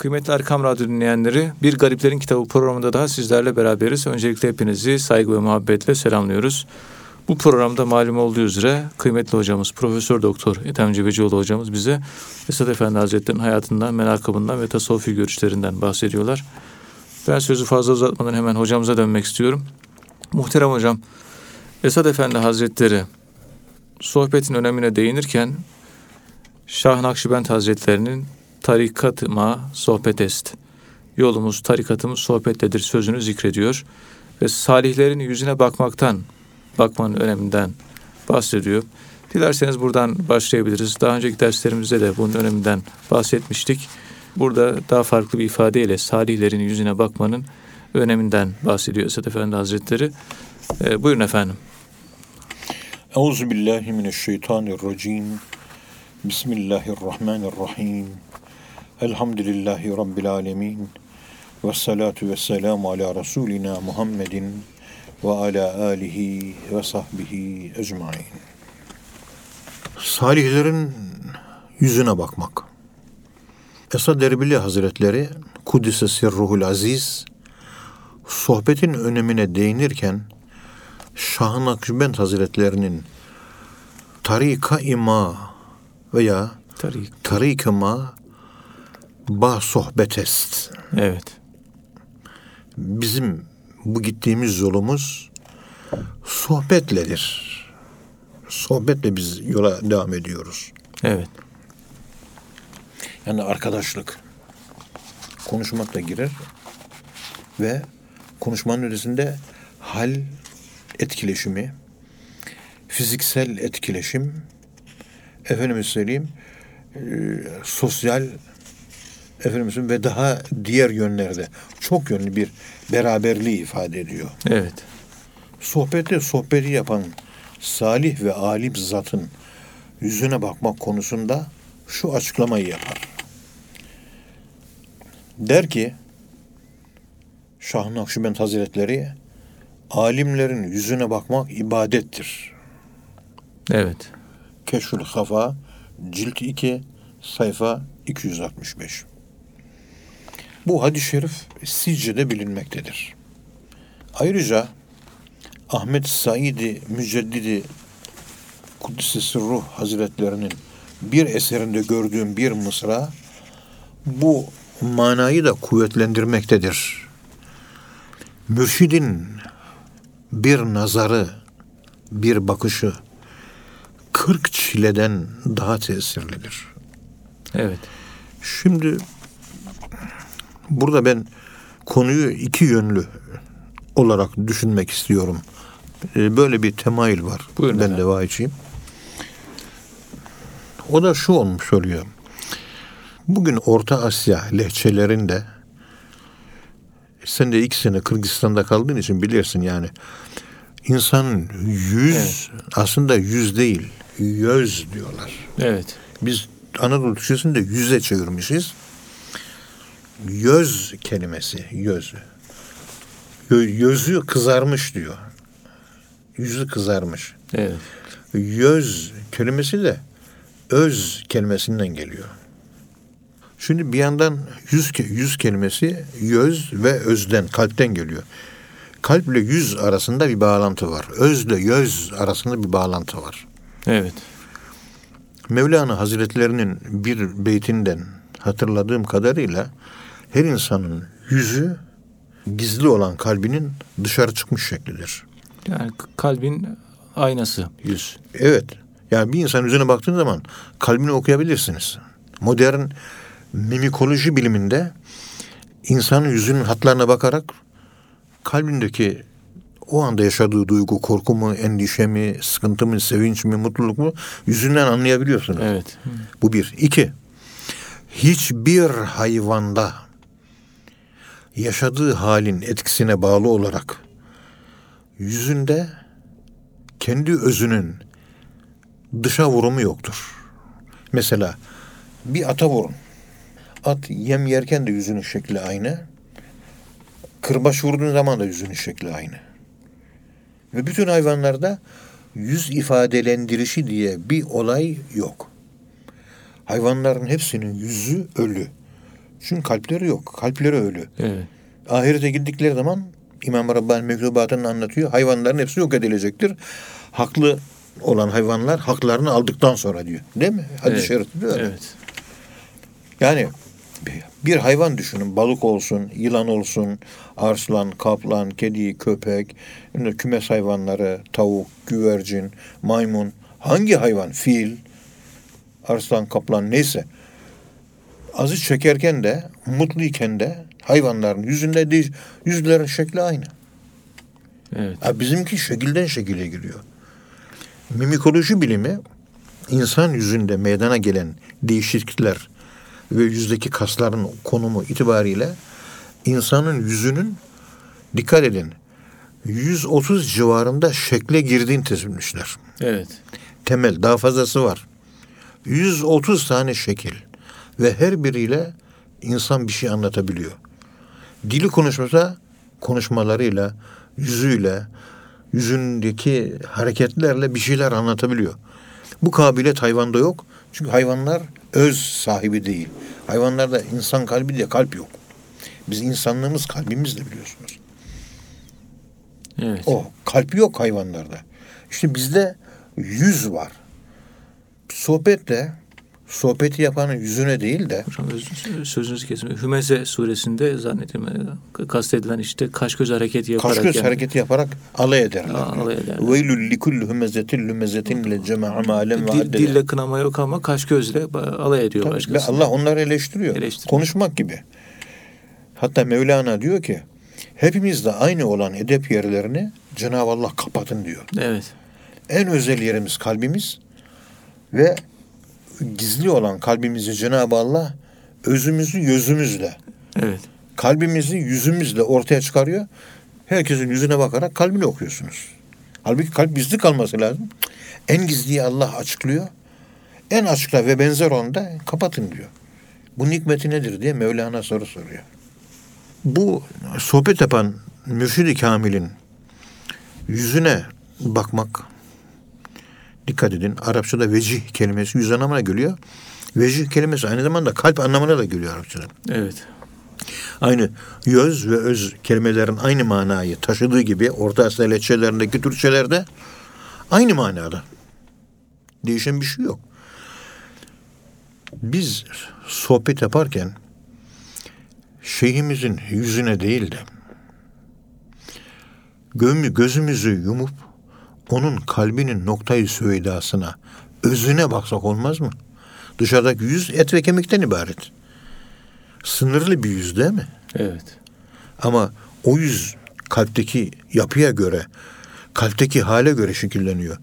Kıymetli Erkam Radyo dinleyenleri, Bir Gariplerin Kitabı programında daha sizlerle beraberiz. Öncelikle hepinizi saygı ve muhabbetle selamlıyoruz. Bu programda malum olduğu üzere kıymetli hocamız Profesör Doktor Ethem Cebecioğlu hocamız bize Esad Efendi Hazretleri'nin hayatından, menakabından ve tasavvufi görüşlerinden bahsediyorlar. Ben sözü fazla uzatmadan hemen hocamıza dönmek istiyorum. Muhterem hocam, Esad Efendi Hazretleri sohbetin önemine değinirken Şah Nakşibend Hazretlerinin tarikatıma sohbet est. Yolumuz, tarikatımız sohbettedir sözünü zikrediyor. Ve salihlerin yüzüne bakmaktan, bakmanın öneminden bahsediyor. Dilerseniz buradan başlayabiliriz. Daha önceki derslerimizde de bunun öneminden bahsetmiştik. Burada daha farklı bir ifadeyle salihlerin yüzüne bakmanın öneminden bahsediyor Esad Efendi Hazretleri. Ee, buyurun efendim. Euzu billahi mineşşeytanirracim. Bismillahirrahmanirrahim. Elhamdülillahi Rabbil alemin. Ve salatu ve selamu ala Resulina Muhammedin ve ala alihi ve sahbihi ecmain. Salihlerin yüzüne bakmak. Esad Erbili Hazretleri Kudüs'e Sirruhul Aziz sohbetin önemine değinirken Şah-ı Nakşibend Hazretlerinin Tarika ima veya Tarik. Tarik ima ba sohbetest. Evet. Bizim bu gittiğimiz yolumuz sohbetledir. Sohbetle biz yola devam ediyoruz. Evet. Yani arkadaşlık. Konuşmak da girer ve konuşmanın ötesinde hal etkileşimi, fiziksel etkileşim, efendime söyleyeyim, e, sosyal efendim söyleyeyim, ve daha diğer yönlerde çok yönlü bir beraberliği ifade ediyor. Evet. Sohbette sohbeti yapan salih ve alim zatın yüzüne bakmak konusunda şu açıklamayı yapar. Der ki Şah Nakşibend Hazretleri alimlerin yüzüne bakmak ibadettir. Evet. Keşfül Hafa cilt 2 sayfa 265. Bu hadis-i şerif sizce de bilinmektedir. Ayrıca Ahmet Saidi Müceddidi Kuddisi Sırruh Hazretlerinin bir eserinde gördüğüm bir mısra bu manayı da kuvvetlendirmektedir. Mürşidin bir nazarı, bir bakışı kırk çileden daha tesirlidir. Evet. Şimdi burada ben konuyu iki yönlü olarak düşünmek istiyorum. Ee, Böyle bir temayül var. Buyurun ben efendim. de vahiyçiyim. O da şu olmuş oluyor. Bugün Orta Asya lehçelerinde sen de iki sene Kırgızistan'da kaldığın için bilirsin yani. İnsanın yüz aslında yüz değil, yüz diyorlar. Evet. Biz Anadolu Türkçesini de yüze çevirmişiz. Yüz kelimesi, yüz. Gö- Yüzü kızarmış diyor. Yüzü kızarmış. Evet. Yüz kelimesi de öz kelimesinden geliyor. Şimdi bir yandan yüz, yüz kelimesi yüz ve özden, kalpten geliyor. Kalp ile yüz arasında bir bağlantı var. Özle yüz arasında bir bağlantı var. Evet. Mevlana Hazretlerinin bir beytinden hatırladığım kadarıyla her insanın yüzü gizli olan kalbinin dışarı çıkmış şeklidir. Yani kalbin aynası yüz. Evet. Yani bir insan yüzüne baktığın zaman kalbini okuyabilirsiniz. Modern mimikoloji biliminde insanın yüzünün hatlarına bakarak kalbindeki o anda yaşadığı duygu, korku mu, endişe mi, sıkıntı mı, sevinç mi, mutluluk mu yüzünden anlayabiliyorsunuz. Evet. Bu bir. İki, hiçbir hayvanda yaşadığı halin etkisine bağlı olarak yüzünde kendi özünün dışa vurumu yoktur. Mesela bir ata vurun. At yem yerken de yüzünün şekli aynı. Kırbaç vurduğun zaman da yüzünün şekli aynı. Ve bütün hayvanlarda yüz ifadelendirişi diye bir olay yok. Hayvanların hepsinin yüzü ölü. Çünkü kalpleri yok. Kalpleri ölü. Evet. Ahirete gittikleri zaman İmam Rabbani mektubatını anlatıyor. Hayvanların hepsi yok edilecektir. Haklı olan hayvanlar haklarını aldıktan sonra diyor. Değil mi? Hadis-i Evet. şerifte öyle. Evet. Yani bir hayvan düşünün. Balık olsun, yılan olsun, arslan, kaplan, kedi, köpek, kümes hayvanları, tavuk, güvercin, maymun. Hangi hayvan? Fil, arslan, kaplan neyse. Azı çekerken de, mutluyken de hayvanların yüzünde değil, yüzlerin şekli aynı. Evet. Ha, bizimki şekilden şekile giriyor. Mimikoloji bilimi insan yüzünde meydana gelen değişiklikler ve yüzdeki kasların konumu itibariyle insanın yüzünün dikkat edin 130 civarında şekle girdiğini tespit etmişler. Evet. Temel daha fazlası var. 130 tane şekil ve her biriyle insan bir şey anlatabiliyor. Dili konuşmasa konuşmalarıyla, yüzüyle, yüzündeki hareketlerle bir şeyler anlatabiliyor. Bu kabiliyet hayvanda yok. Çünkü hayvanlar öz sahibi değil. Hayvanlarda insan kalbi diye kalp yok. Biz insanlığımız kalbimizle biliyorsunuz. Evet. O kalp yok hayvanlarda. İşte bizde yüz var. Sohbetle sohbeti yapanın yüzüne değil de Hocam sözünüzü kesin. Hümeze suresinde zannediyorum e, kastedilen işte kaş göz hareketi yaparak. kaş göz yani- hareketi yaparak alay ederler. Aa, alay ederler. Veylül likulli hümezetin lümezetin le cema'a malen ve Dil, addede. dille kınama yok ama kaş gözle alay ediyor Tabii, Ve başkası. Allah onları eleştiriyor. Eleştiriyor. Konuşmak gibi. Hatta Mevlana diyor ki hepimizde aynı olan edep yerlerini Cenab-ı Allah kapatın diyor. Evet. En özel yerimiz kalbimiz ve gizli olan kalbimizi Cenab-ı Allah özümüzü yüzümüzle, Evet. kalbimizi yüzümüzle ortaya çıkarıyor. Herkesin yüzüne bakarak kalbini okuyorsunuz. Halbuki kalp gizli kalması lazım. En gizliyi Allah açıklıyor. En açıkla ve benzer onu da kapatın diyor. Bu hikmeti nedir diye Mevlana soru soruyor. Bu sohbet yapan mürşid-i kamilin yüzüne bakmak dikkat edin. Arapçada vecih kelimesi yüz anlamına geliyor. Vecih kelimesi aynı zamanda kalp anlamına da geliyor Arapçada. Evet. Aynı göz ve öz kelimelerin aynı manayı taşıdığı gibi Orta Asya lehçelerindeki Türkçelerde aynı manada. Değişen bir şey yok. Biz sohbet yaparken şeyhimizin yüzüne değil de gözümüzü yumup onun kalbinin noktayı süveydasına, özüne baksak olmaz mı? Dışarıdaki yüz et ve kemikten ibaret. Sınırlı bir yüz değil mi? Evet. Ama o yüz kalpteki yapıya göre, kalpteki hale göre şekilleniyor.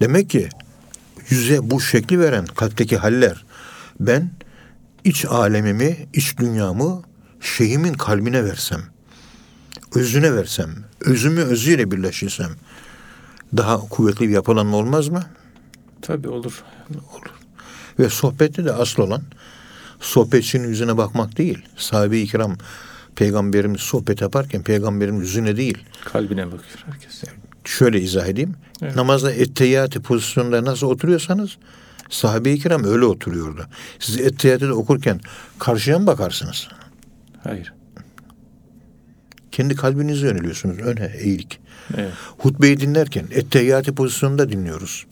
Demek ki yüze bu şekli veren kalpteki haller. Ben iç alemimi, iç dünyamı şeyhimin kalbine versem, özüne versem, özümü özüyle birleştirsem daha kuvvetli bir yapılanma olmaz mı? Tabii olur. Olur. Ve sohbette de asıl olan sohbetçinin yüzüne bakmak değil. Sahabe-i kiram peygamberimiz sohbet yaparken peygamberin yüzüne değil. Kalbine bakıyor herkes. Şöyle izah edeyim. Evet. Namazda etteyyatı pozisyonunda nasıl oturuyorsanız sahabe-i kiram öyle oturuyordu. Siz etteyyatı da okurken karşıya mı bakarsınız? Hayır. Kendi kalbinize yöneliyorsunuz. Öne eğilik. Evet. Hutbeyi dinlerken etteyyatı pozisyonunda dinliyoruz.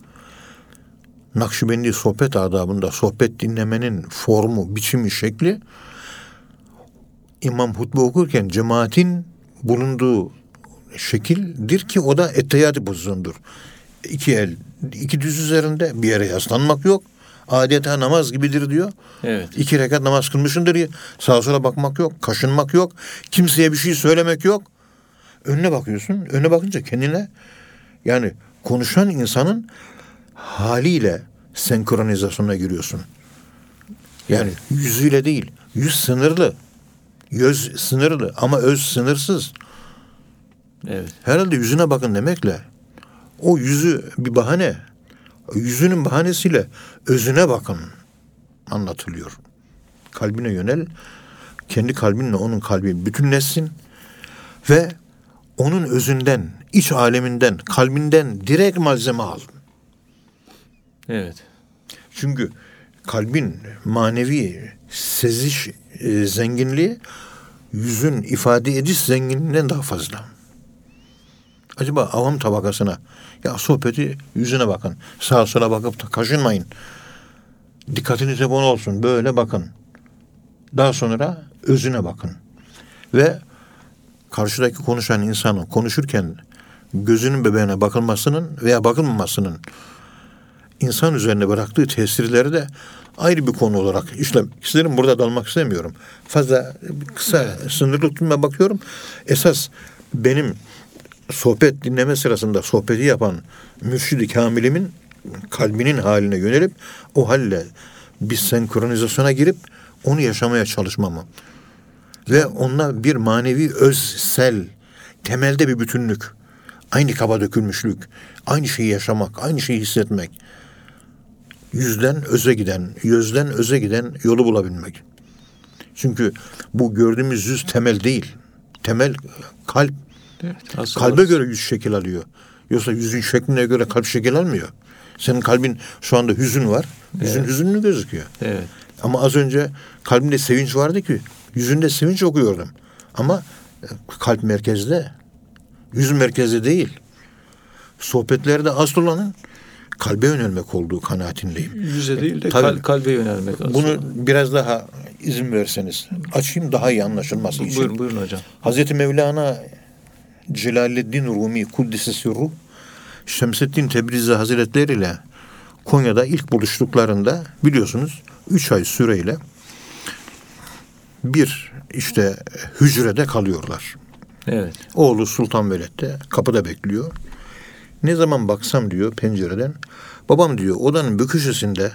Nakşibendi sohbet adabında sohbet dinlemenin formu, biçimi, şekli imam hutbe okurken cemaatin bulunduğu şekildir ki o da etteyyatı pozisyondur. İki el, iki düz üzerinde bir yere yaslanmak yok. Adeta namaz gibidir diyor. Evet. İki rekat namaz kılmışındır diye sağa sola bakmak yok, kaşınmak yok, kimseye bir şey söylemek yok. Önüne bakıyorsun. Önüne bakınca kendine yani konuşan insanın haliyle senkronizasyona giriyorsun. Yani yüzüyle değil. Yüz sınırlı. Göz sınırlı ama öz sınırsız. Evet. Herhalde yüzüne bakın demekle o yüzü bir bahane. Yüzünün bahanesiyle özüne bakın anlatılıyor. Kalbine yönel. Kendi kalbinle onun kalbi bütünleşsin ve onun özünden, iç aleminden, kalbinden direkt malzeme al. Evet. Çünkü kalbin manevi seziş e, zenginliği yüzün ifade ediş zenginliğinden daha fazla. Acaba avam tabakasına ya sohbeti yüzüne bakın. Sağa sola bakıp da kaşınmayın. Dikkatiniz hep ona olsun. Böyle bakın. Daha sonra özüne bakın. Ve karşıdaki konuşan insanın konuşurken gözünün bebeğine bakılmasının veya bakılmamasının insan üzerine bıraktığı tesirleri de ayrı bir konu olarak işlem. İsterim burada dalmak istemiyorum. Fazla kısa sınırlı tutmaya bakıyorum. Esas benim sohbet dinleme sırasında sohbeti yapan mürşidi kamilimin kalbinin haline yönelip o halle bir senkronizasyona girip onu yaşamaya çalışmamı ve onunla bir manevi özsel temelde bir bütünlük aynı kaba dökülmüşlük aynı şeyi yaşamak aynı şeyi hissetmek yüzden öze giden yüzden öze giden yolu bulabilmek. Çünkü bu gördüğümüz yüz temel değil. Temel kalp Evet, Kalbe göre yüz şekil alıyor. Yoksa yüzün şekline göre kalp şekil almıyor. Senin kalbin şu anda hüzün var. Yüzün hüzünlü gözüküyor. Evet. Ama az önce kalbinde sevinç vardı ki yüzünde sevinç okuyordum. Ama e, kalp merkezde, yüz merkezde değil. Sohbetlerde asıl olanın kalbe yönelmek olduğu kanaatindeyim. Yüze değil de Tabii. kal- kalbe yönelmek. asıl. Bunu biraz daha izin verseniz açayım daha iyi anlaşılması için. buyurun, buyurun hocam. Hazreti Mevlana Celaleddin Rumi Kuddisi Sirru Şemseddin Tebrizi Hazretleri ile Konya'da ilk buluştuklarında biliyorsunuz üç ay süreyle bir işte hücrede kalıyorlar. Evet. Oğlu Sultan Veled de kapıda bekliyor. Ne zaman baksam diyor pencereden babam diyor odanın bir köşesinde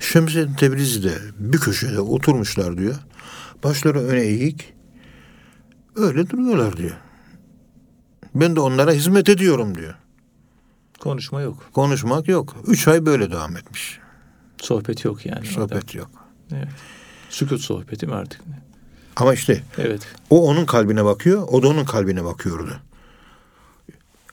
Şemseddin Tebrizi de bir köşede oturmuşlar diyor. Başları öne eğik. Öyle duruyorlar diyor. Ben de onlara hizmet ediyorum diyor. Konuşma yok. Konuşmak yok. Üç ay böyle devam etmiş. Sohbet yok yani. orada. Sohbet yok. Evet. Sükut sohbeti mi artık? Ama işte Evet. o onun kalbine bakıyor, o da onun kalbine bakıyordu.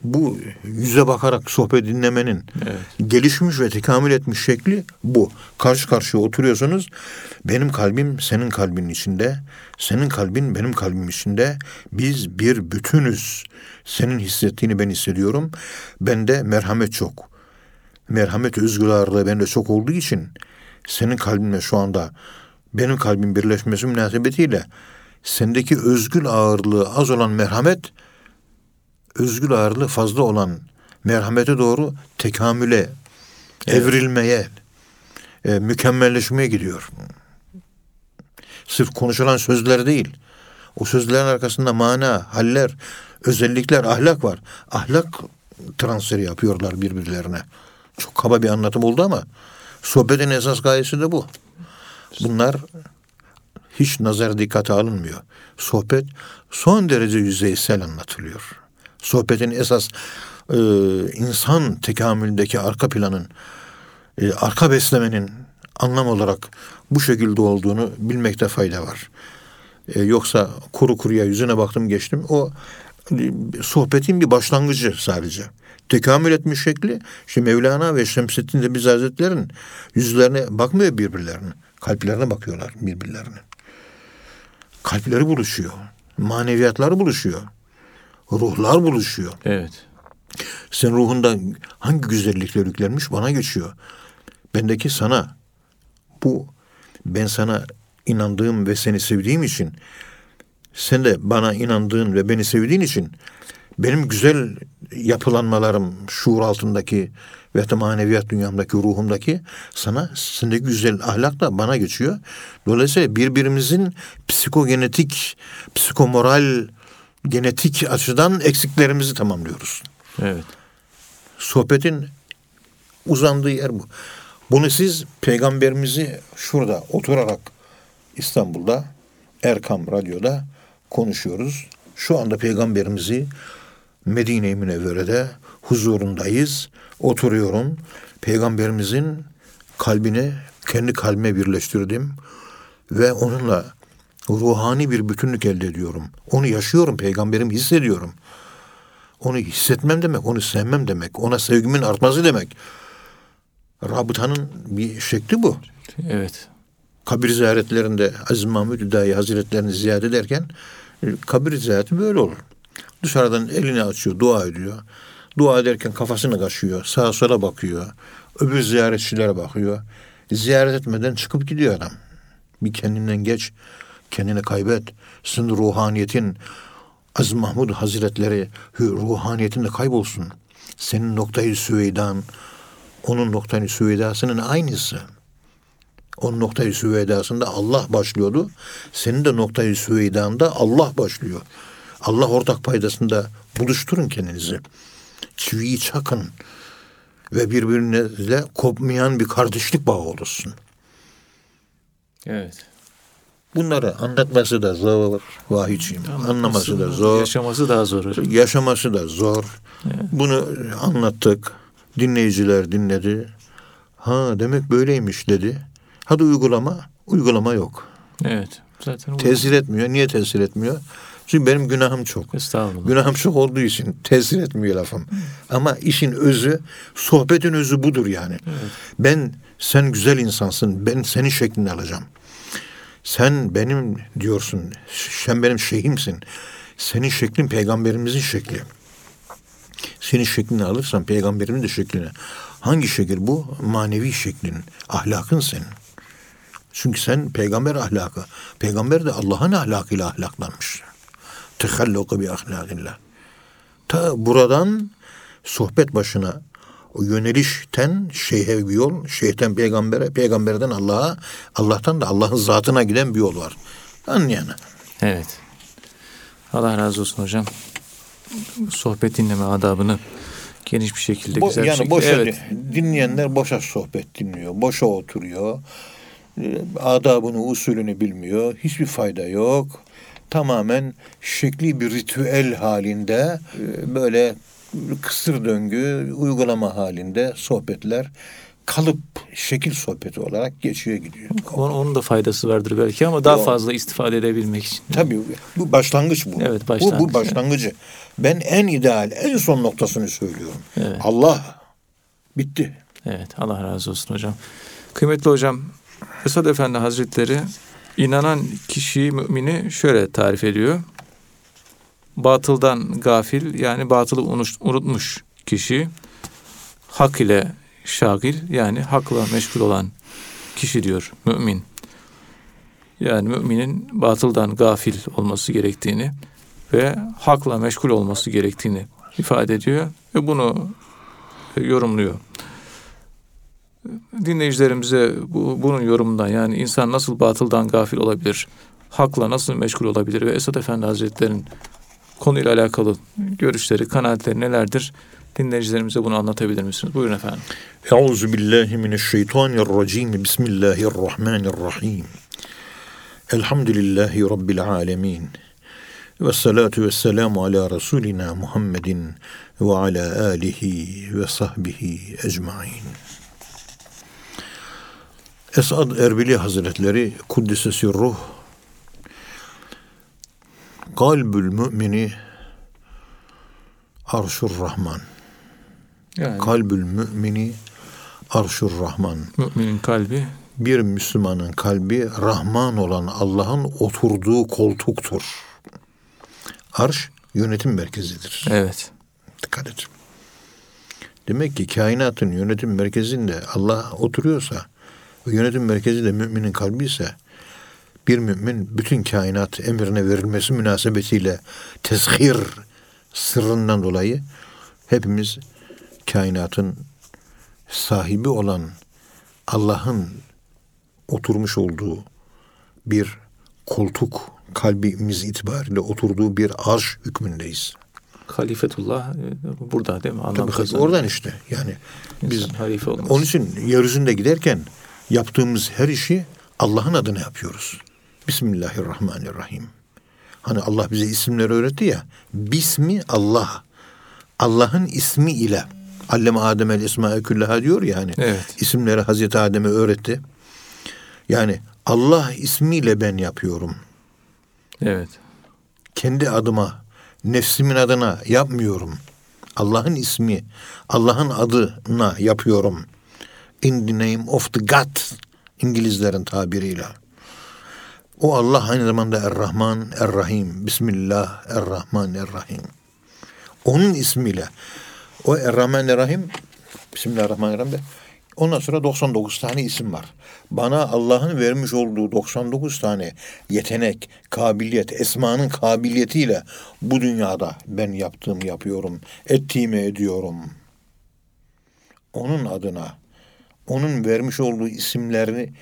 Bu yüze bakarak sohbet dinlemenin Evet. gelişmiş ve tekamül etmiş şekli bu. Karşı karşıya oturuyorsunuz. Benim kalbim senin kalbinin içinde. Senin kalbin benim kalbim içinde. Biz bir bütünüz. Senin hissettiğini ben hissediyorum. Bende merhamet çok. Merhamet özgür ağırlığı bende çok olduğu için senin kalbinle şu anda benim kalbim birleşmesi münasebetiyle sendeki özgül ağırlığı az olan merhamet özgül ağırlığı fazla olan merhamete doğru tekamüle, evrilmeye, e, mükemmelleşmeye gidiyor. Sırf konuşulan sözler değil. O sözlerin arkasında mana, haller, özellikler, ahlak var. Ahlak transferi yapıyorlar birbirlerine. Çok kaba bir anlatım oldu ama sohbetin esas gayesi de bu. Bunlar hiç nazar dikkate alınmıyor. Sohbet son derece yüzeysel anlatılıyor. Sohbetin esas e, insan tekamülündeki arka planın, e, arka beslemenin anlam olarak bu şekilde olduğunu bilmekte fayda var. E, yoksa kuru kuruya yüzüne baktım geçtim. O e, sohbetin bir başlangıcı sadece. Tekamül etmiş şekli işte Mevlana ve Şemsettin Tebrizi Hazretleri'nin yüzlerine bakmıyor birbirlerine. Kalplerine bakıyorlar birbirlerine. Kalpleri buluşuyor. Maneviyatlar buluşuyor. Ruhlar buluşuyor. Evet. Sen ruhunda hangi güzellikler yüklenmiş bana geçiyor. Bendeki sana. Bu ben sana inandığım ve seni sevdiğim için sen de bana inandığın ve beni sevdiğin için benim güzel yapılanmalarım şuur altındaki ve de maneviyat dünyamdaki ruhumdaki sana sendeki güzel ahlak da bana geçiyor. Dolayısıyla birbirimizin psikogenetik, psikomoral, genetik açıdan eksiklerimizi tamamlıyoruz. Evet. Sohbetin uzandığı yer bu. Bunu siz peygamberimizi şurada oturarak İstanbul'da Erkam Radyo'da konuşuyoruz. Şu anda peygamberimizi Medine-i Münevvere'de huzurundayız. Oturuyorum. Peygamberimizin kalbini kendi kalbime birleştirdim ve onunla ruhani bir bütünlük elde ediyorum. Onu yaşıyorum, peygamberimi hissediyorum. Onu hissetmem demek, onu sevmem demek, ona sevgimin artması demek. Rabıtanın bir şekli bu. Evet. kabir ziyaretlerinde Aziz Mahmud Hüdayi Hazretlerini ziyaret ederken e, kabir ziyareti böyle olur. Dışarıdan elini açıyor, dua ediyor. Dua ederken kafasını kaşıyor, sağa sola bakıyor. Öbür ziyaretçilere bakıyor. Ziyaret etmeden çıkıp gidiyor adam. Bir kendinden geç, kendini kaybet. Sizin ruhaniyetin Aziz Mahmud Hazretleri ruhaniyetinde kaybolsun. Senin noktayı süveydan, onun noktayı süveydasının aynısı. Onun noktayı süveydasında Allah başlıyordu. Senin de noktayı süveydanda Allah başlıyor. Allah ortak paydasında buluşturun kendinizi. Çiviyi çakın ve birbirinizle kopmayan bir kardeşlik bağı olursun. Evet. Bunları anlatması da zor vahiyciğim. Anlaması da zor. Yaşaması daha zor hocam. Yaşaması da zor. Bunu anlattık. Dinleyiciler dinledi. Ha demek böyleymiş dedi. Hadi uygulama. Uygulama yok. Evet. Zaten Tesir etmiyor. Niye tesir etmiyor? Çünkü benim günahım çok. Estağfurullah. Günahım çok olduğu için tesir etmiyor lafım. Ama işin özü, sohbetin özü budur yani. Ben, sen güzel insansın, ben senin şeklini alacağım. Sen benim diyorsun, sen benim şeyhimsin. Senin şeklin peygamberimizin şekli. Senin şeklini alırsan peygamberimin de şeklini. Hangi şekil bu? Manevi şeklin, ahlakın senin. Çünkü sen peygamber ahlakı. Peygamber de Allah'ın ahlakıyla ahlaklanmış. Tehalluku bi ahlakillah. Ta buradan sohbet başına o yönelişten şeyhe bir yol, şeyhten peygambere, peygamberden Allah'a, Allah'tan da Allah'ın zatına giden bir yol var. Anlayana. Evet. Allah razı olsun hocam. Sohbet dinleme adabını geniş bir şekilde Bo- güzel bir yani şekilde. boşa evet. dinleyenler boşa sohbet dinliyor, boşa oturuyor. Ee, Adabını, usulünü bilmiyor. Hiçbir fayda yok. Tamamen şekli bir ritüel halinde e, böyle kısır döngü uygulama halinde sohbetler kalıp şekil sohbeti olarak geçiyor gidiyor. Onun, onun da faydası vardır belki ama daha Yok. fazla istifade edebilmek için. Tabii bu başlangıç bu. Evet, Bu, başlangıç. bu başlangıcı. Ben en ideal, en son noktasını söylüyorum. Evet. Allah bitti. Evet Allah razı olsun hocam. Kıymetli hocam Esad Efendi Hazretleri inanan kişiyi mümini şöyle tarif ediyor. Batıldan gafil yani batılı unutmuş kişi hak ile şagil yani hakla meşgul olan kişi diyor mümin. Yani müminin batıldan gafil olması gerektiğini ve hakla meşgul olması gerektiğini ifade ediyor ve bunu e, yorumluyor dinleyicilerimize bu, bunun yorumundan yani insan nasıl batıldan gafil olabilir, hakla nasıl meşgul olabilir ve Esad Efendi Hazretleri'nin konuyla alakalı görüşleri, kanaatleri nelerdir? Dinleyicilerimize bunu anlatabilir misiniz? Buyurun efendim. Euzu billahi mineşşeytanirracim. Bismillahirrahmanirrahim. Elhamdülillahi rabbil alamin. Ve salatu ve selamu ala Resulina Muhammedin ve ala alihi ve sahbihi ecmain. Esad Erbili Hazretleri Kuddisesi Ruh Kalbül mümini Arşur Rahman Yani Kalbül mümini Arşur Rahman müminin kalbi bir Müslümanın kalbi Rahman olan Allah'ın oturduğu koltuktur. Arş yönetim merkezidir. evet. Dikkat et. Demek ki kainatın yönetim merkezinde Allah oturuyorsa, o yönetim merkezi de müminin kalbi ise, bir mümin bütün kainat emrine verilmesi münasebetiyle tezhir sırrından dolayı hepimiz kainatın sahibi olan Allah'ın oturmuş olduğu bir koltuk kalbimiz itibariyle oturduğu bir arş hükmündeyiz. Halifetullah burada değil mi? Anlam Tabii oradan işte yani biz İnsan halife olması. onun için yeryüzünde giderken yaptığımız her işi Allah'ın adına yapıyoruz. Bismillahirrahmanirrahim. Hani Allah bize isimleri öğretti ya. Bismi Allah. Allah'ın ismi ile. Allem Adem el İsmae küllaha diyor ya hani. Evet. İsimleri Hazreti Adem'e öğretti. Yani Allah ismiyle ben yapıyorum. Evet. Kendi adıma, nefsimin adına yapmıyorum. Allah'ın ismi, Allah'ın adına yapıyorum. In the name of the God İngilizlerin tabiriyle. O Allah aynı zamanda Er-Rahman, Er-Rahim. Bismillah, Er-Rahman, Er-Rahim. Onun ismiyle. O Er-Rahman, Er-Rahim. Bismillahirrahmanirrahim de. Ondan sonra 99 tane isim var. Bana Allah'ın vermiş olduğu 99 tane yetenek, kabiliyet, esmanın kabiliyetiyle bu dünyada ben yaptığımı yapıyorum, ettiğimi ediyorum. Onun adına, onun vermiş olduğu isimlerini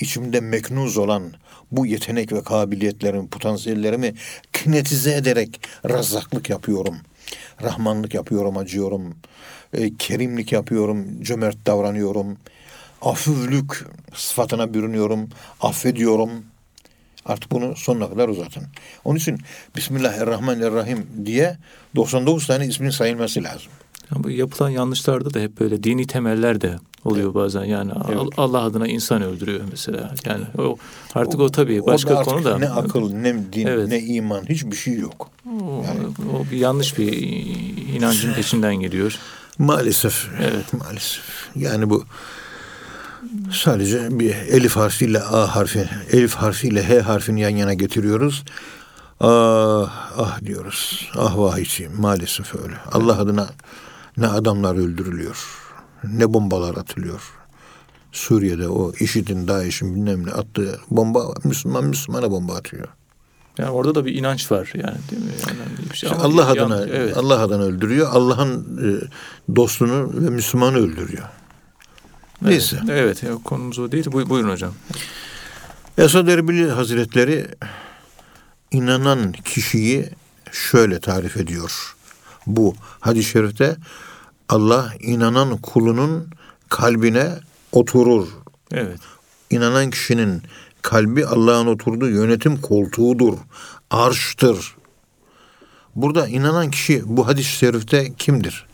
içimde meknuz olan bu yetenek ve kabiliyetlerimi, potansiyellerimi kinetize ederek razzaklık yapıyorum. Rahmanlık yapıyorum, acıyorum. E, kerimlik yapıyorum, cömert davranıyorum. Afüvlük sıfatına bürünüyorum, affediyorum. Artık bunu sonuna kadar uzatın. Onun için Bismillahirrahmanirrahim diye 99 tane ismin sayılması lazım. Ya bu yapılan yanlışlarda da hep böyle dini temeller de oluyor bazen. Yani Al- Allah adına insan öldürüyor mesela. Yani o artık o, tabii başka Orada artık konu da. Ne akıl, ne din, Evet. ne iman hiçbir şey yok. O, o bir yanlış bir inancın peşinden geliyor. Maalesef. Evet. Maalesef. Yani bu sadece bir elif harfiyle A harfi, elif harfiyle H harfini yan yana getiriyoruz. Ah, ah diyoruz. Ah vah içim. Maalesef öyle. Allah adına ne adamlar öldürülüyor. Ne bombalar atılıyor. Suriye'de o IŞİD'in, DAEŞ'in bilmem ne attığı bomba Müslüman Müslümana bomba atıyor. Yani orada da bir inanç var yani değil mi? Yani bir şey. Ama Allah yan- adına evet. Allah adına öldürüyor. Allah'ın e, dostunu ve Müslümanı öldürüyor. Neyse. Evet, evet konumuz o değil. Buy- buyurun hocam. Esad Erbil Hazretleri inanan kişiyi şöyle tarif ediyor. Bu hadis-i şerifte Allah inanan kulunun kalbine oturur. Evet. İnanan kişinin kalbi Allah'ın oturduğu yönetim koltuğudur. Arştır. Burada inanan kişi bu hadis-i şerifte kimdir?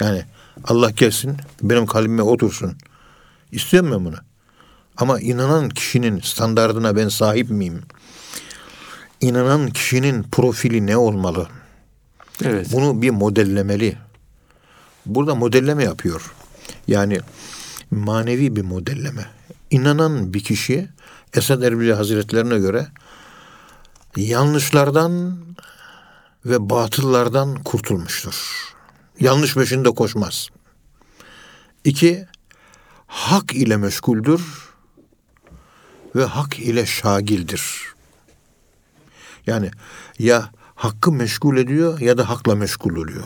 Yani Allah gelsin benim kalbime otursun. İstiyorum ben bunu. Ama inanan kişinin standardına ben sahip miyim? İnanan kişinin profili ne olmalı? Evet. Bunu bir modellemeli. Burada modelleme yapıyor. Yani manevi bir modelleme. İnanan bir kişi Esad Erbil Hazretlerine göre yanlışlardan ve batıllardan kurtulmuştur. Yanlış peşinde koşmaz. İki, hak ile meşguldür ve hak ile şagildir. Yani ya hakkı meşgul ediyor ya da hakla meşgul oluyor.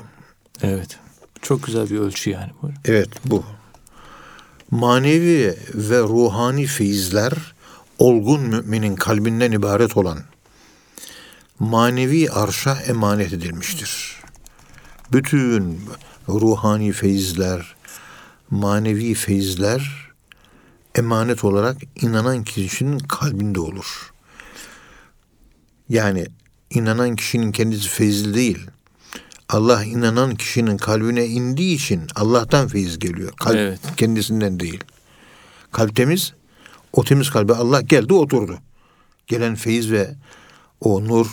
Evet. Çok güzel bir ölçü yani. Buyurun. Evet bu. Manevi ve ruhani feyizler olgun müminin kalbinden ibaret olan manevi arşa emanet edilmiştir. Bütün ruhani feyizler, manevi feyizler emanet olarak inanan kişinin kalbinde olur. Yani inanan kişinin kendisi feyizli değil. Allah inanan kişinin kalbine indiği için Allah'tan feyiz geliyor. Kalp Evet. kendisinden değil. Kalp temiz. O temiz kalbe Allah geldi oturdu. Gelen feyiz ve o nur,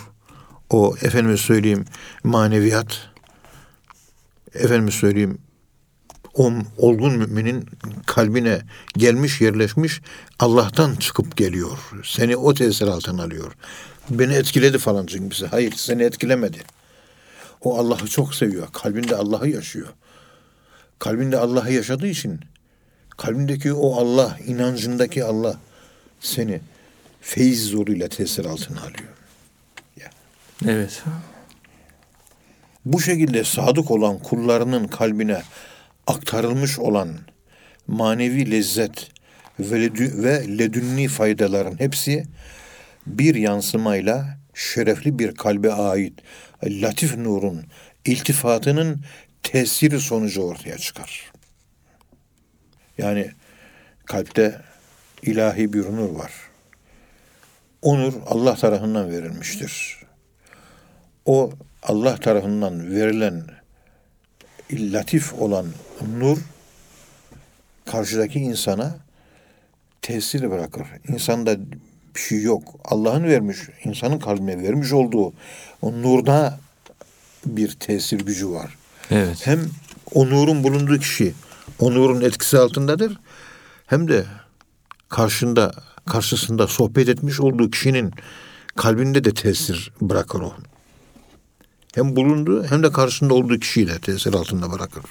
o efendime söyleyeyim maneviyat, efendime söyleyeyim o olgun müminin kalbine gelmiş yerleşmiş Allah'tan çıkıp geliyor. Seni o tesir altına alıyor. Beni etkiledi falan çünkü. Hayır seni etkilemedi. O Allah'ı çok seviyor. Kalbinde Allah'ı yaşıyor. Kalbinde Allah'ı yaşadığı için kalbindeki o Allah, inancındaki Allah seni feyiz zoruyla tesir altına alıyor. Evet. Bu şekilde sadık olan kullarının kalbine aktarılmış olan manevi lezzet ve, ledü- ve ledünni faydaların hepsi bir yansımayla şerefli bir kalbe ait latif nurun iltifatının tesiri sonucu ortaya çıkar. Yani kalpte ilahi bir nur var. O nur Allah tarafından verilmiştir. O Allah tarafından verilen latif olan nur karşıdaki insana tesir bırakır. İnsanda bir şey yok. Allah'ın vermiş, insanın kalbine vermiş olduğu o nurda bir tesir gücü var. Evet. Hem o nurun bulunduğu kişi o nurun etkisi altındadır hem de karşında karşısında sohbet etmiş olduğu kişinin kalbinde de tesir bırakır o. Hem bulunduğu hem de karşısında olduğu kişiyi de tesir altında bırakır.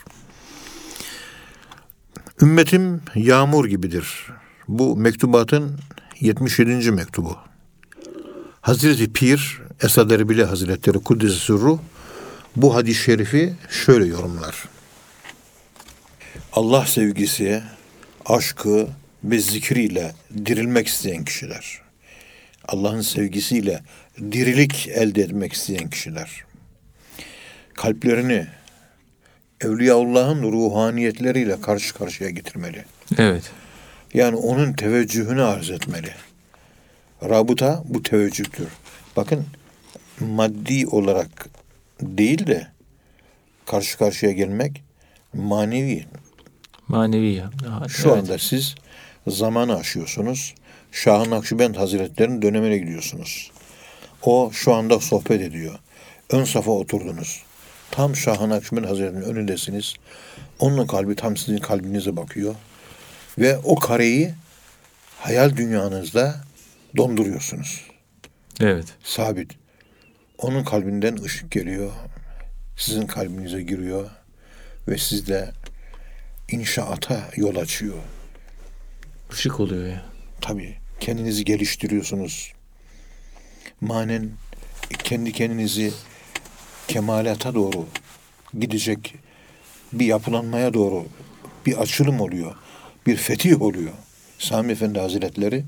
Ümmetim yağmur gibidir. Bu mektubatın 77. mektubu. Hazreti Pir Esad Erbili Hazretleri Kuddisi Sürru bu hadis-i şerifi şöyle yorumlar. Allah sevgisi, aşkı ve zikriyle dirilmek isteyen kişiler. Allah'ın sevgisiyle dirilik elde etmek isteyen kişiler. Kalplerini Evliyaullah'ın ruhaniyetleriyle karşı karşıya getirmeli. Evet. Yani onun teveccühünü arz etmeli. Rabıta bu teveccühtür. Bakın maddi olarak değil de karşı karşıya gelmek manevi. Manevi ya. Ha, Şu evet. anda siz zamanı aşıyorsunuz. Şah-ı Nakşibend Hazretleri'nin dönemine gidiyorsunuz. O şu anda sohbet ediyor. Ön safa oturdunuz. Tam Şah-ı Nakşibend Hazretleri'nin önündesiniz. Onun kalbi tam sizin kalbinize bakıyor. Ve o kareyi hayal dünyanızda donduruyorsunuz. Evet. Sabit. Onun kalbinden ışık geliyor. Sizin kalbinize giriyor. Ve sizde inşaata yol açıyor. Işık oluyor ya. Tabii kendinizi geliştiriyorsunuz. Manen kendi kendinizi kemalata doğru gidecek bir yapılanmaya doğru bir açılım oluyor. Bir fetih oluyor. Sami Efendi Hazretleri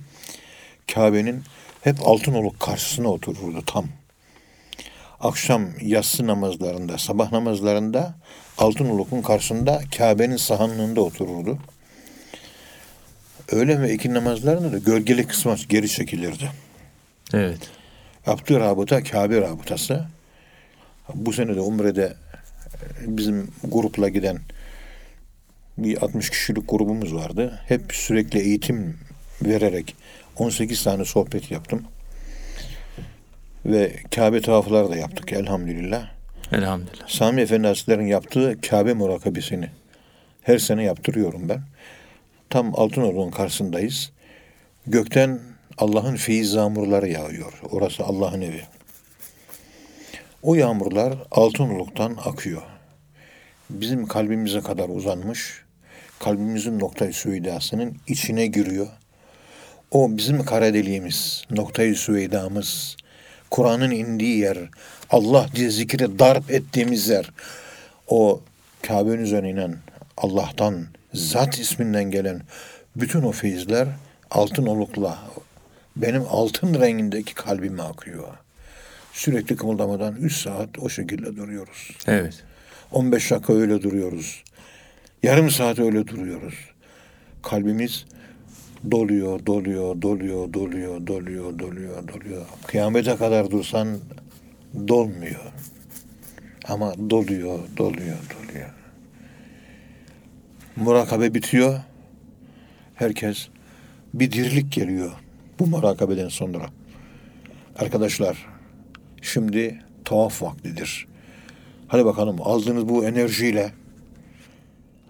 Kabe'nin hep altın oluk karşısına otururdu tam. Akşam yatsı namazlarında, sabah namazlarında altın olukun karşısında Kabe'nin sahanlığında otururdu. Öğlen ve iki namazlarında da gölgeli kısma geri çekilirdi. Evet. Yaptığı rabıta Kabe rabıtası. Bu sene de Umre'de e, bizim grupla giden bir 60 kişilik grubumuz vardı. Hep sürekli eğitim vererek 18 tane sohbet yaptım. Ve Kabe tavafları da yaptık elhamdülillah. Elhamdülillah. Sami Efendi Hazretleri'nin yaptığı Kabe murakabesini her sene yaptırıyorum ben. Tam Altınordu'nun karşısındayız. Gökten Allah'ın feyiz yağmurları yağıyor. Orası Allah'ın evi. O yağmurlar Altınoluk'tan akıyor. Bizim kalbimize kadar uzanmış. Kalbimizin noktayı süveydasının içine giriyor. O bizim kara deliğimiz, noktayı süveydamız, Kur'an'ın indiği yer, Allah diye zikre darp ettiğimiz yer. O Kabe'nin üzerine inen Allah'tan, zat isminden gelen bütün o feyizler altın olukla benim altın rengindeki kalbime akıyor. Sürekli kımıldamadan 3 saat o şekilde duruyoruz. Evet. 15 dakika öyle duruyoruz. Yarım saat öyle duruyoruz. Kalbimiz doluyor, doluyor, doluyor, doluyor, doluyor, doluyor, doluyor. Kıyamete kadar dursan dolmuyor. Ama doluyor, doluyor, doluyor. Murakabe bitiyor. Herkes bir dirilik geliyor bu murakabeden sonra. Arkadaşlar şimdi tavaf vaktidir. Hadi bakalım aldığınız bu enerjiyle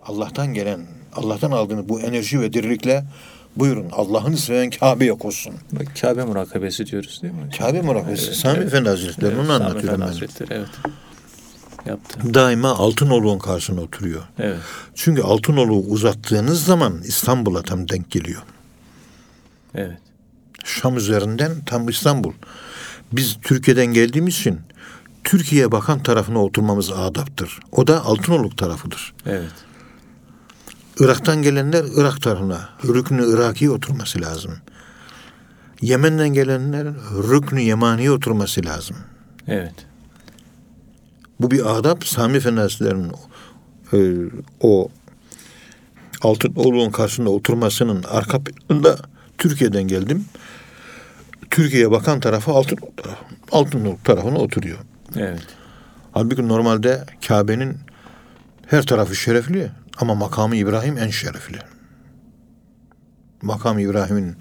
Allah'tan gelen, Allah'tan aldığınız bu enerji ve dirilikle buyurun Allah'ını seven Kabe'ye koşsun. Bak, Kabe murakabesi diyoruz değil mi? Kabe murakabesi. Evet, Sami evet. Efendi Hazretleri Evet, onu Sami anlatıyorum Efendi ben. Hazretleri, evet. Yaptı. Daima Altınoluk'un karşısına oturuyor. Evet. Çünkü Altınoluk'u uzattığınız zaman İstanbul'a tam denk geliyor. Evet. Şam üzerinden tam İstanbul. Biz Türkiye'den geldiğimiz için Türkiye'ye bakan tarafına oturmamız adaptır. O da Altınoluk tarafıdır. Evet. Irak'tan gelenler Irak tarafına, Rüknü Iraki oturması lazım. Yemen'den gelenler Rüknü Yemani'ye oturması lazım. Evet. Bu bir adap Sami Efendi Hazretleri'nin e, o altın oğlunun karşısında oturmasının arka planında Türkiye'den geldim. Türkiye'ye bakan tarafı altın altın tarafına oturuyor. Evet. Halbuki normalde Kabe'nin her tarafı şerefli ama makamı İbrahim en şerefli. Makam İbrahim'in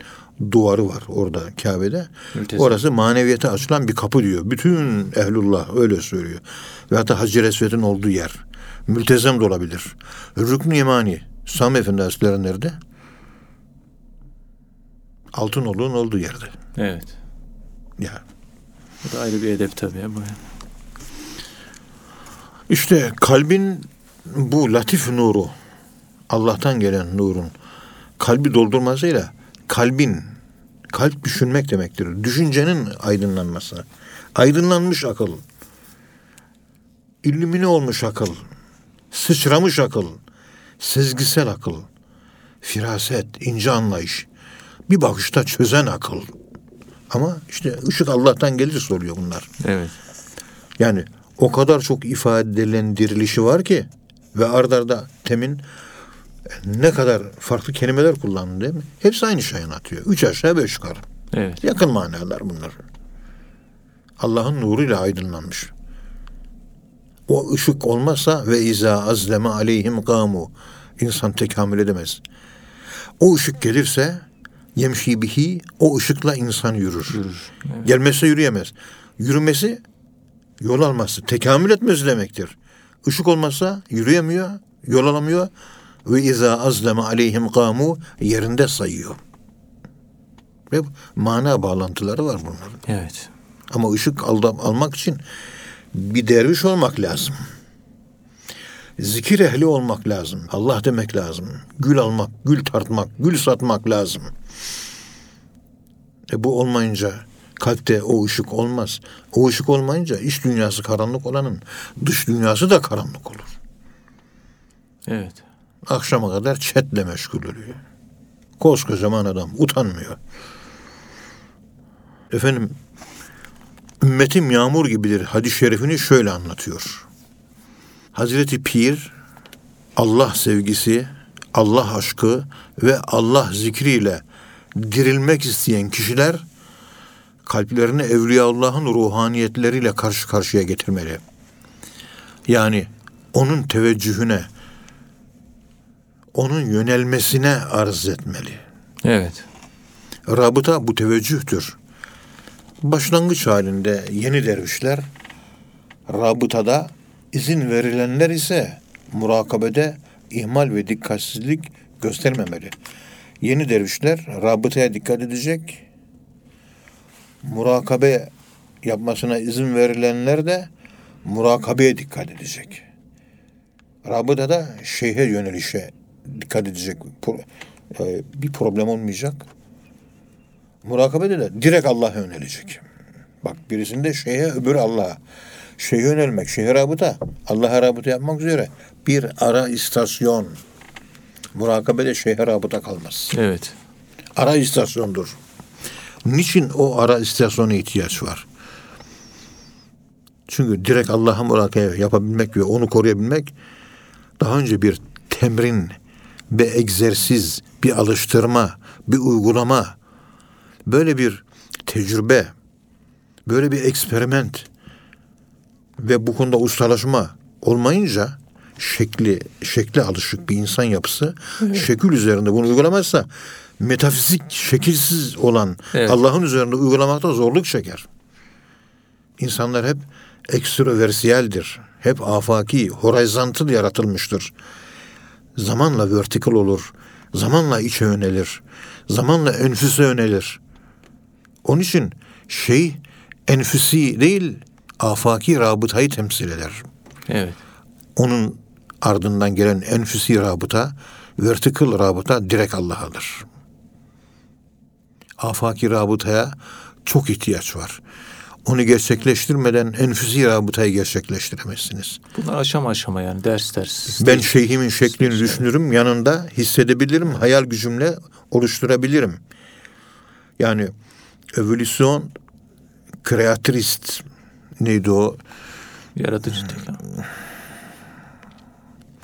duvarı var orada Kabe'de. Mültezem. Orası maneviyete açılan bir kapı diyor. Bütün ehlullah öyle söylüyor. Ve hatta Hacı Resvet'in olduğu yer. Mültezem de olabilir. Rükn-i Yemani. Sami Efendi Hazretleri nerede? Altın oluğun olduğu yerde. Evet. Ya Bu da ayrı bir edep tabii. ya bu. işte kalbin bu latif nuru Allah'tan gelen nurun kalbi doldurmasıyla kalbin kalp düşünmek demektir. Düşüncenin aydınlanması. Aydınlanmış akıl. illümine olmuş akıl. Sıçramış akıl. Sezgisel akıl. Firaset, ince anlayış. Bir bakışta çözen akıl. Ama işte ışık Allah'tan gelirse oluyor bunlar. Evet. Yani o kadar çok ifadelendirilişi var ki ve ardarda temin ne kadar farklı kelimeler kullandı değil mi? Hepsi aynı şeyi anlatıyor. Üç aşağı beş yukarı. Evet. Yakın manalar bunlar. Allah'ın nuruyla aydınlanmış. O ışık olmazsa ve iza azleme aleyhim kamu insan tekamül edemez. O ışık gelirse yemşi bihi o ışıkla insan yürür. Yürür. Evet. Gelmezse yürüyemez. Yürümesi yol alması, tekamül etmesi demektir. Işık olmazsa yürüyemiyor, yol alamıyor ve iza azleme aleyhim kamu yerinde sayıyor. Ve mana bağlantıları var bunların. Evet. Ama ışık alda, almak için bir derviş olmak lazım. Zikir ehli olmak lazım. Allah demek lazım. Gül almak, gül tartmak, gül satmak lazım. E bu olmayınca kalpte o ışık olmaz. O ışık olmayınca iç dünyası karanlık olanın dış dünyası da karanlık olur. Evet. Akşama kadar çetle meşgul oluyor. Koskocaman adam utanmıyor. Efendim ümmetim yağmur gibidir hadis-i şerifini şöyle anlatıyor. Hazreti Pir Allah sevgisi, Allah aşkı ve Allah zikriyle dirilmek isteyen kişiler kalplerini Evliyaullah'ın ruhaniyetleriyle karşı karşıya getirmeli. Yani onun teveccühüne, onun yönelmesine arz etmeli. Evet. Rabıta bu teveccühtür. Başlangıç halinde yeni dervişler rabıtada izin verilenler ise murakabede ihmal ve dikkatsizlik göstermemeli. Yeni dervişler rabıtaya dikkat edecek. Murakabe yapmasına izin verilenler de murakabeye dikkat edecek. Rabıtada şeyhe yönelişe dikkat edecek. E, bir problem olmayacak. Murakabede de direkt Allah'a yönelecek. Bak birisinde şeyhe öbürü Allah'a. Şeyhe yönelmek, şeyhe rabıta. Allah'a rabıta yapmak üzere bir ara istasyon. Murakabede şeyhe rabıta kalmaz. Evet. Ara istasyondur. Niçin o ara istasyona ihtiyaç var? Çünkü direkt Allah'a murakabe yapabilmek ve onu koruyabilmek daha önce bir temrin, bir egzersiz, bir alıştırma, bir uygulama, böyle bir tecrübe, böyle bir eksperiment ve bu konuda ustalaşma olmayınca şekli şekle alışık bir insan yapısı şekil üzerinde bunu uygulamazsa metafizik şekilsiz olan Evet. Allah'ın üzerinde uygulamakta zorluk çeker. İnsanlar hep ekstroversiyeldir. Hep afaki, horizontal yaratılmıştır. Zamanla vertikal olur. Zamanla içe yönelir. Zamanla enfüse yönelir. Onun için şey enfüsi değil, afaki rabıtayı temsil eder. Evet. Onun ardından gelen enfüsi rabıta, vertikal rabıta direkt Allah'adır. Afaki rabıtaya çok ihtiyaç var. Onu gerçekleştirmeden enfüsi rabıtayı gerçekleştiremezsiniz. Bunlar aşama aşama yani ders ders. Ben şeyhimin şeklini düşünürüm, yanında hissedebilirim, hayal gücümle oluşturabilirim. Yani evolüsyon kreatrist neydi o? Yaratıcı tekrar.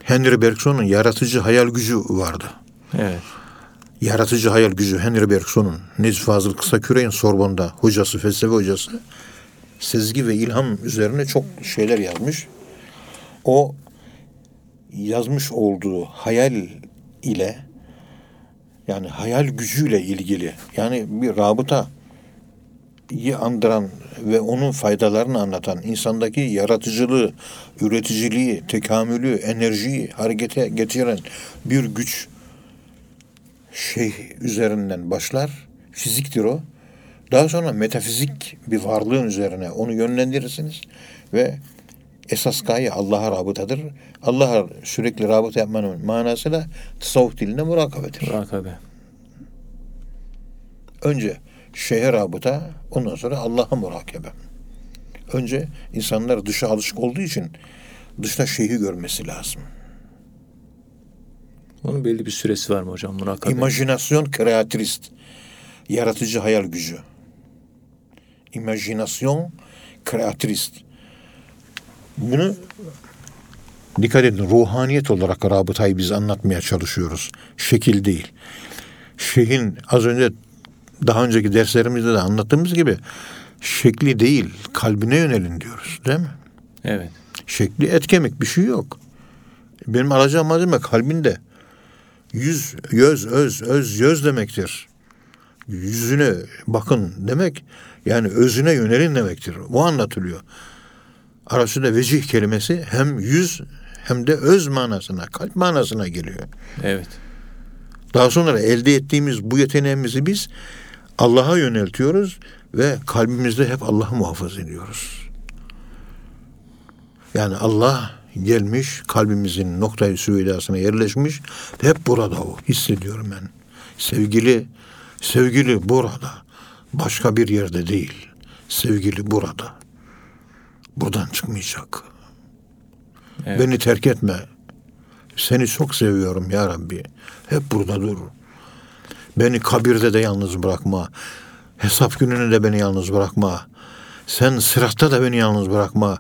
Henry Bergson'un yaratıcı hayal gücü vardı. Evet. Yaratıcı hayal gücü Henry Bergson'un Necip Fazıl Kısaküre'nin Sorbon'da hocası, felsefe hocası sezgi ve ilham üzerine çok şeyler yazmış. O yazmış olduğu hayal ile yani hayal gücüyle ilgili yani bir rabıta iyi andıran ve onun faydalarını anlatan insandaki yaratıcılığı, üreticiliği, tekamülü, enerjiyi harekete getiren bir güç şey üzerinden başlar. Fiziktir o. Daha sonra metafizik bir varlığın üzerine onu yönlendirirsiniz ve esas gaye Allah'a rabıtadır. Allah'a sürekli rabıta yapmanın manası da tasavvuf dilinde murakabedir. Murakabe. Önce şeyhe rabıta, ondan sonra Allah'a murakabe. Önce insanlar dışa alışık olduğu için dışta şeyhi görmesi lazım. Onun belli bir süresi var mı hocam murakabe? İmajinasyon kreatrist. Yaratıcı hayal gücü. İmajinasyon kreatrist. Bunu dikkat edin ruhaniyet olarak rabıtayı biz anlatmaya çalışıyoruz. Şekil değil. Şeyhin az önce daha önceki derslerimizde de anlattığımız gibi şekli değil kalbine yönelin diyoruz değil mi? Evet. Şekli et kemik bir şey yok. Benim alacağım malzeme kalbinde. Yüz, göz, öz, öz, göz demektir. Yüzüne bakın demek yani özüne yönelin demektir. O anlatılıyor. Arasında vecih kelimesi hem yüz hem de öz manasına, kalp manasına geliyor. Evet. Daha sonra elde ettiğimiz bu yeteneğimizi biz Allah'a yöneltiyoruz ve kalbimizde hep Allah'ı muhafaza ediyoruz. Yani Allah gelmiş kalbimizin noktayı süveydasına yerleşmiş hep burada o hissediyorum ben. Sevgili sevgili burada. Başka bir yerde değil. Sevgili burada. Buradan çıkmayacak. Evet. Beni terk etme. Seni çok seviyorum ya Rabbi. Hep burada dur. Beni kabirde de yalnız bırakma. Hesap gününü de beni yalnız bırakma. Sen sıratta da beni yalnız bırakma.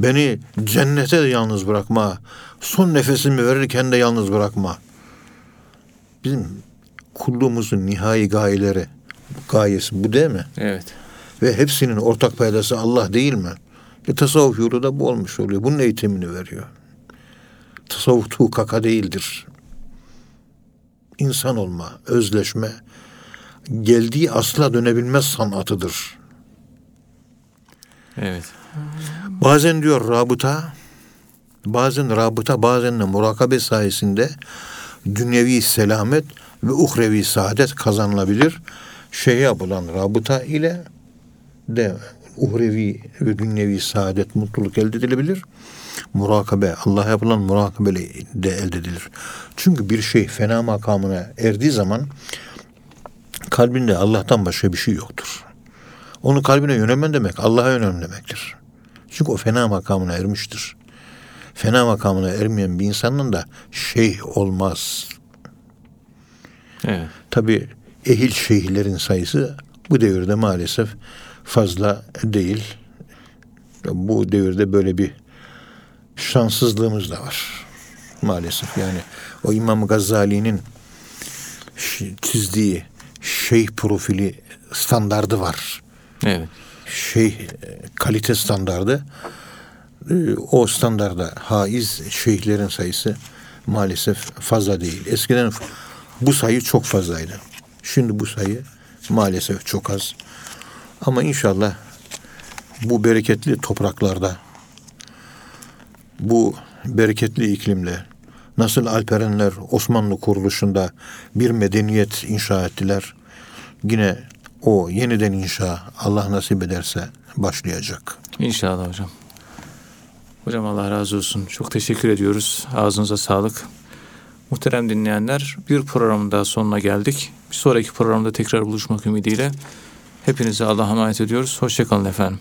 Beni cennete de yalnız bırakma. Son nefesimi verirken de yalnız bırakma. Bizim kulluğumuzun nihai gayeleri, gayesi bu değil mi? Evet. Ve hepsinin ortak paydası Allah değil mi? E tasavvuf yolu da bu olmuş oluyor. Bunun eğitimini veriyor. Tasavvuf tukaka değildir. İnsan olma, özleşme, geldiği asla dönebilmez sanatıdır. Evet. Bazen diyor rabıta, bazen rabıta, bazen de murakabe sayesinde dünyevi selamet ve uhrevi saadet kazanılabilir. Şey yapılan rabıta ile de uhrevi ve dünyevi saadet, mutluluk elde edilebilir. Murakabe, Allah'a yapılan murakabe de elde edilir. Çünkü bir şey fena makamına erdiği zaman kalbinde Allah'tan başka bir şey yoktur. Onu kalbine yönelmen demek Allah'a yönelmen demektir. Çünkü o fena makamına ermiştir. Fena makamına ermeyen bir insanın da şeyh olmaz. Evet. Tabi ehil şeyhlerin sayısı bu devirde maalesef fazla değil. Bu devirde böyle bir şanssızlığımız da var. Maalesef yani o İmam Gazali'nin çizdiği şeyh profili standardı var. Evet. Şeyh e, kalite standardı. E, O standarda haiz şeyhlerin sayısı maalesef fazla değil. Eskiden bu sayı çok fazlaydı. Şimdi bu sayı maalesef çok az. Ama inşallah bu bereketli topraklarda bu bereketli iklimle nasıl Alperenler Osmanlı kuruluşunda bir medeniyet inşa ettiler. Yine o yeniden inşa Allah nasip ederse başlayacak. İnşallah hocam. Hocam Allah razı olsun. Çok teşekkür ediyoruz. Ağzınıza sağlık. Muhterem dinleyenler bir programın daha sonuna geldik. Bir sonraki programda tekrar buluşmak ümidiyle hepinize Allah'a emanet ediyoruz. Hoşçakalın efendim.